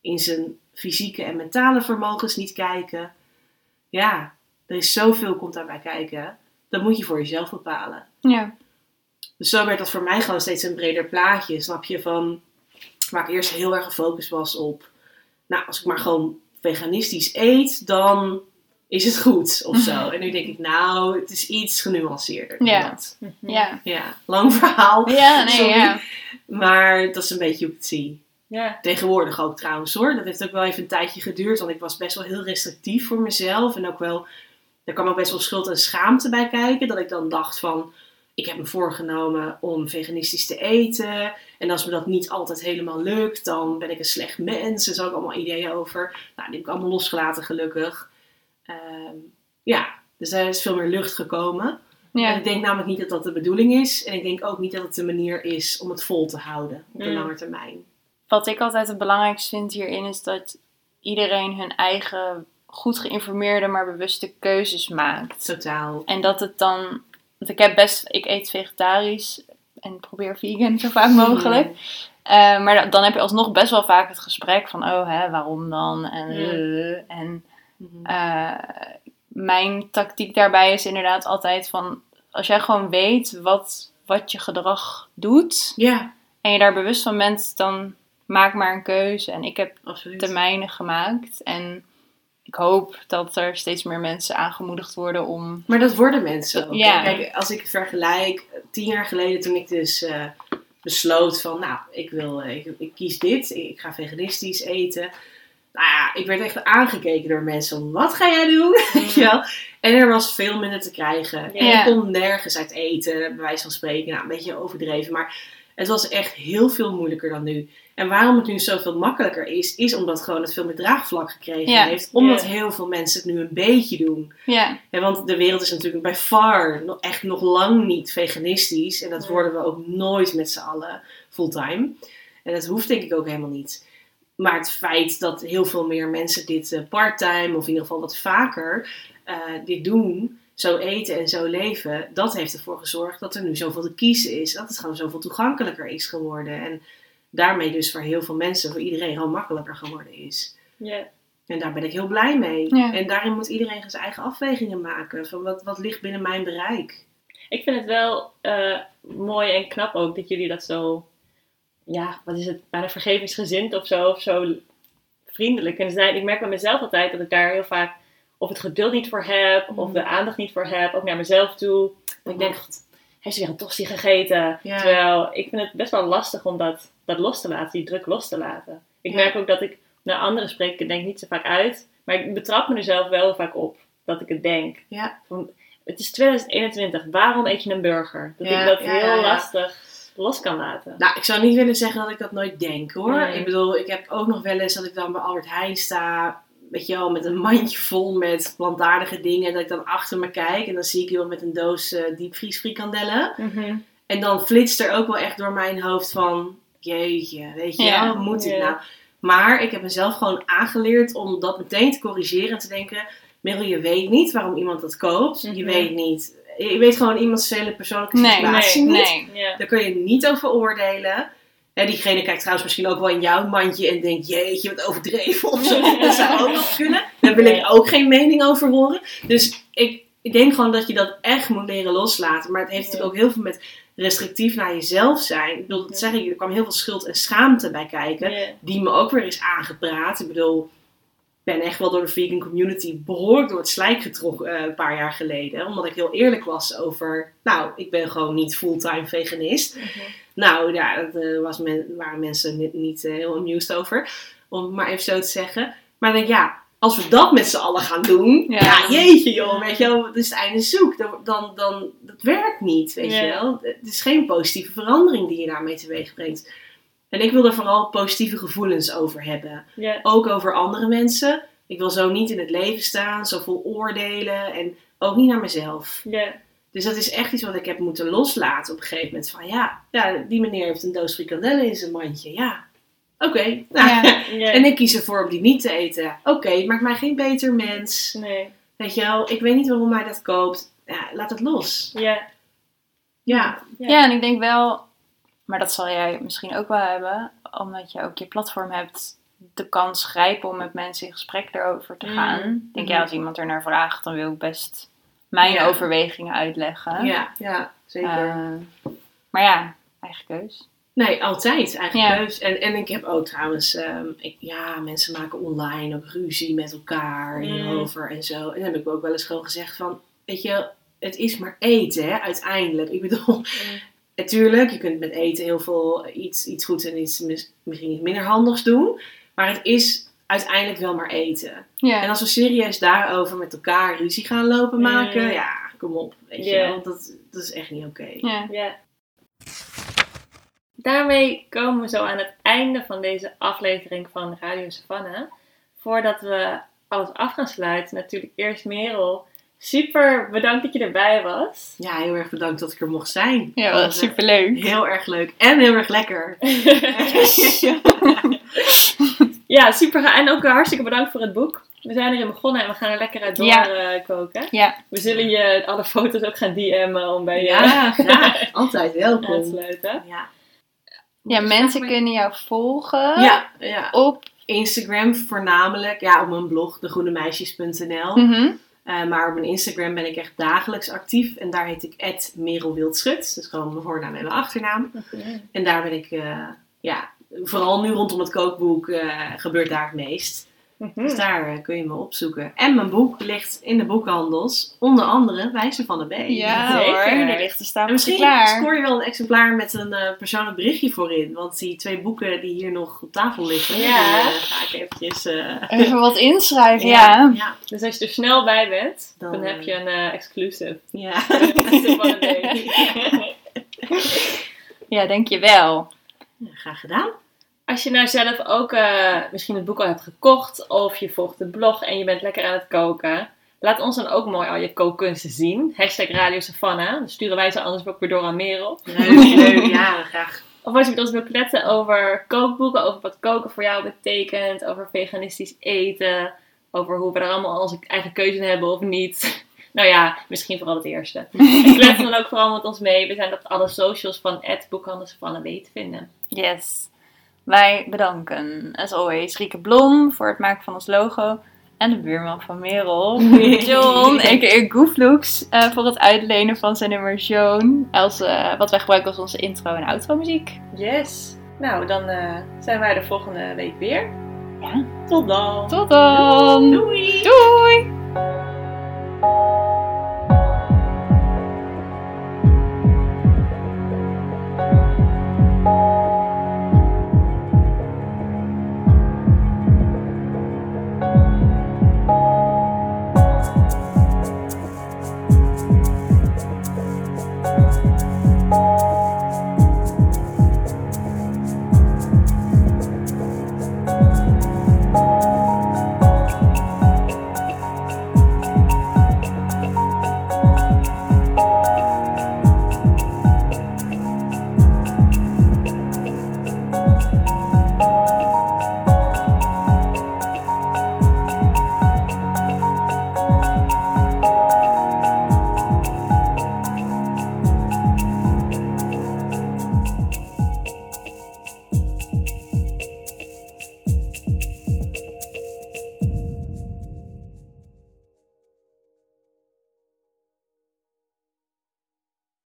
in zijn fysieke en mentale vermogens niet kijken. Ja, er is zoveel komt daarbij kijken. Dat moet je voor jezelf bepalen. Ja. Dus zo werd dat voor mij gewoon steeds een breder plaatje, snap je? Van waar ik eerst heel erg gefocust was op, nou, als ik maar gewoon veganistisch eet, dan is het goed of zo. En nu denk ik, nou, het is iets genuanceerder. Ja. Dat. Ja. ja, lang verhaal. Ja, nee, [LAUGHS] Sorry. ja. Maar dat is een beetje hoe ik het zie. Ja. Tegenwoordig ook trouwens hoor. Dat heeft ook wel even een tijdje geduurd, want ik was best wel heel restrictief voor mezelf. En ook wel, er kwam ook best wel schuld en schaamte bij kijken. Dat ik dan dacht van, ik heb me voorgenomen om veganistisch te eten. En als me dat niet altijd helemaal lukt, dan ben ik een slecht mens. Er zijn ook allemaal ideeën over. Nou, die heb ik allemaal losgelaten gelukkig. Um, ja, dus er is veel meer lucht gekomen. Ja. En ik denk namelijk niet dat dat de bedoeling is. En ik denk ook niet dat het de manier is om het vol te houden op de Mm. lange termijn. Wat ik altijd het belangrijkste vind hierin is dat iedereen hun eigen goed geïnformeerde, maar bewuste keuzes maakt. Totaal. En dat het dan. Want ik heb best. Ik eet vegetarisch en probeer vegan zo vaak mogelijk. Uh, maar da- dan heb je alsnog best wel vaak het gesprek van: oh, hè, waarom dan? En. Uh, en Mhm. Uh, mijn tactiek daarbij is inderdaad altijd van: als jij gewoon weet wat, wat je gedrag doet Ja, en je daar bewust van bent, dan maak maar een keuze. En ik heb absoluut. de mijne gemaakt. En ik hoop dat er steeds meer mensen aangemoedigd worden om. Maar dat worden mensen ook. Ja. Kijk, als ik vergelijk, tien jaar geleden toen ik dus uh, besloot van, nou, ik, wil, ik, ik kies dit, ik ga veganistisch eten. Nou ja, ik werd echt aangekeken door mensen wat ga jij doen? [LAUGHS] Wel? En er was veel minder te krijgen. En ik kon nergens uit eten, bij wijze van spreken. Nou, een beetje overdreven, maar het was echt heel veel moeilijker dan nu. En waarom het nu zoveel makkelijker is, is omdat gewoon het veel meer draagvlak gekregen Ja. heeft. Omdat heel veel mensen het nu een beetje doen. Ja, Ja, want de wereld is natuurlijk bij far echt nog lang niet veganistisch. En dat worden we ook nooit met z'n allen fulltime. En dat hoeft denk ik ook helemaal niet. Maar het feit dat heel veel meer mensen dit eh, parttime, of in ieder geval wat vaker, eh, dit doen, zo eten en zo leven, dat heeft ervoor gezorgd dat er nu zoveel te kiezen is. Dat het gewoon zoveel toegankelijker is geworden. En daarmee dus voor heel veel mensen, voor iedereen, gewoon makkelijker geworden is. Ja. En daar ben ik heel blij mee. Ja. En daarin moet iedereen zijn eigen afwegingen maken. Van wat, wat ligt binnen mijn bereik. Ik vind het wel eh, mooi en knap ook dat jullie dat zo, ja, wat is het, bijna vergevingsgezind of zo, of zo vriendelijk kunnen zijn. Ik merk bij mezelf altijd dat ik daar heel vaak of het geduld niet voor heb, of de aandacht niet voor heb, ook naar mezelf toe. Dat ik denk, God, heeft ze weer een tosti gegeten? Ja. Terwijl ik vind het best wel lastig om dat, dat los te laten, die druk los te laten. Ik Ja. merk ook dat ik Naar anderen spreek ik denk niet zo vaak uit. Maar ik betrap me er zelf wel vaak op dat ik het denk. Ja. Van, het is 2021, waarom eet je een burger? Dat ik dat heel lastig los kan laten. Nou, ik zou niet willen zeggen dat ik dat nooit denk hoor. Nee. Ik bedoel, ik heb ook nog wel eens dat ik dan bij Albert Heijn sta. Weet je wel, met een mandje vol met plantaardige dingen. En dat ik dan achter me kijk. En dan zie ik iemand met een doos eh diepvriesfrikandellen. Mhm. En dan flitst er ook wel echt door mijn hoofd van... Jeetje, weet je Ja. wel, moet dit Ja. nou? Maar ik heb mezelf gewoon aangeleerd om dat meteen te corrigeren. En te denken, Merel, je weet niet waarom iemand dat koopt. Je Mhm. weet niet... Je weet gewoon iemands hele persoonlijke Nee, situatie nee, niet. nee. Daar kun je niet over oordelen. Hè, diegene kijkt trouwens misschien ook wel in jouw mandje en denkt, jeetje, wat overdreven of zo. [LAUGHS] Dat zou ook nog kunnen. Daar wil ik ook geen mening over horen. Dus ik, ik denk gewoon dat je dat echt moet leren loslaten. Maar het heeft natuurlijk ook heel veel met restrictief naar jezelf zijn. Ik bedoel, dat zeg ik, er kwam heel veel schuld en schaamte bij kijken. Die me ook weer is aangepraat. Ik bedoel, ben echt wel door de vegan community behoorlijk door het slijk getrokken eh, een paar jaar geleden. Omdat ik heel eerlijk was over, nou, ik ben gewoon niet fulltime veganist. Mhm. Nou, ja, daar eh, was men, waren mensen niet, niet eh, heel amused over. Om het maar even zo te zeggen. Maar dan denk ik, ja, als we dat met z'n allen gaan doen. Ja. Ja, jeetje joh, weet je wel. Het is het einde zoek. Dan, dan, dan, dat werkt niet, weet Ja. je wel. Het is geen positieve verandering die je daarmee teweeg brengt. En ik wil er vooral positieve gevoelens over hebben. Ook over andere mensen. Ik wil zo niet in het leven staan, zo vol oordelen. En ook niet naar mezelf. Ja. Dus dat is echt iets wat ik heb moeten loslaten op een gegeven moment. Van ja, ja die meneer heeft een doos frikandellen in zijn mandje. Ja, oké. Nou. [LAUGHS] En ik kies ervoor om die niet te eten. Oké, het maakt mij geen beter mens. Nee. Weet je wel, ik weet niet waarom hij dat koopt. Ja, laat het los. Ja. Ja, Ja. Ja, en ik denk wel, maar dat zal jij misschien ook wel hebben, omdat je ook je platform hebt, de kans grijpen om met mensen in gesprek erover te Mm. gaan. Denk Mhm. ja, als iemand er naar vraagt, dan wil ik best mijn Ja. overwegingen uitleggen. ja, ja zeker. Eh, maar ja, eigen keus. Nee, altijd eigen Ja. keus. En, en ik heb ook trouwens, ehm, ik, ja, mensen maken online ook ruzie met elkaar Mm. hierover en zo. En dan heb ik ook wel eens gewoon gezegd van, weet je, het is maar eten, hè, uiteindelijk. Ik bedoel, natuurlijk, je kunt met eten heel veel iets, iets goeds en iets mis- misschien iets minder handigs doen. Maar het is uiteindelijk wel maar eten. Ja. En als we serieus daarover met elkaar ruzie gaan lopen maken, ja, kom op. Weet je wel, dat, dat is echt niet oké. ja. Ja. Daarmee komen we zo aan het einde van deze aflevering van Radio Savannah. Voordat we alles af gaan sluiten, natuurlijk eerst Merel. Super bedankt dat je erbij was. Ja, heel erg bedankt dat ik er mocht zijn. Ja, Dat was is superleuk. Heel erg leuk en heel erg lekker. [LAUGHS] ja, super. En ook hartstikke bedankt voor het boek. We zijn erin begonnen en we gaan er lekker uit door Ja. eh, koken. Ja, We zullen je alle foto's ook gaan DM'en om bij je Ja, [LAUGHS] graag. Altijd aan te welkom. sluiten. Ja, ja Dus mensen kunnen jou volgen ja, ja. op... Instagram voornamelijk. Ja, op mijn blog, degroenemeisjes.nl. Mhm. Eh, maar op mijn Instagram ben ik echt dagelijks actief. En daar heet ik Merel Wildschut. Dus gewoon mijn voornaam en mijn achternaam. En daar ben ik, eh, ja, vooral nu rondom het kookboek eh, gebeurt daar het meest. Mhm. Dus daar eh, kun je me opzoeken. En mijn boek ligt in de boekhandels. Onder andere Wijze van de B. Ja Zeker. hoor, er ligt stapel misschien klaar. scoor je wel een exemplaar met een eh, persoonlijk berichtje voorin. Want die twee boeken die hier nog op tafel liggen, Ja. die eh, ga ik eventjes... eh, Even wat inschrijven, [LAUGHS] ja. ja. Dus als je er snel bij bent, dan, Dan, heb je een eh, exclusive. [LAUGHS] [LAUGHS] ja. Ja, denk je wel. Ja, Graag gedaan. Als je nou zelf ook eh, misschien het boek al hebt gekocht of je volgt de blog en je bent lekker aan het koken, laat ons dan ook mooi al je kookkunsten zien. Hashtag Radio Savannah. Dan sturen wij ze anders ook weer door aan Merel. Leuk, leuk. Ja, graag. Of als je met ons wilt kletsen over kookboeken, over wat koken voor jou betekent, over veganistisch eten, over hoe we er allemaal onze eigen keuze in hebben of niet. [LAUGHS] Nou ja, misschien vooral het eerste. [LAUGHS] En dan ook vooral met ons mee. We zijn op alle socials van Boekhandel Savannah B te vinden. Yes. Wij bedanken, as always, Rieke Blom voor het maken van ons logo. En de buurman van Merel, [LAUGHS] John, a.k.a. Gooflooks, eh, voor het uitlenen van zijn nummer Joan. Als, eh, wat wij gebruiken als onze intro- en outro muziek. Yes. Nou, dan eh, zijn wij er volgende week weer. Ja. Tot dan. Tot dan! Doei! Doei!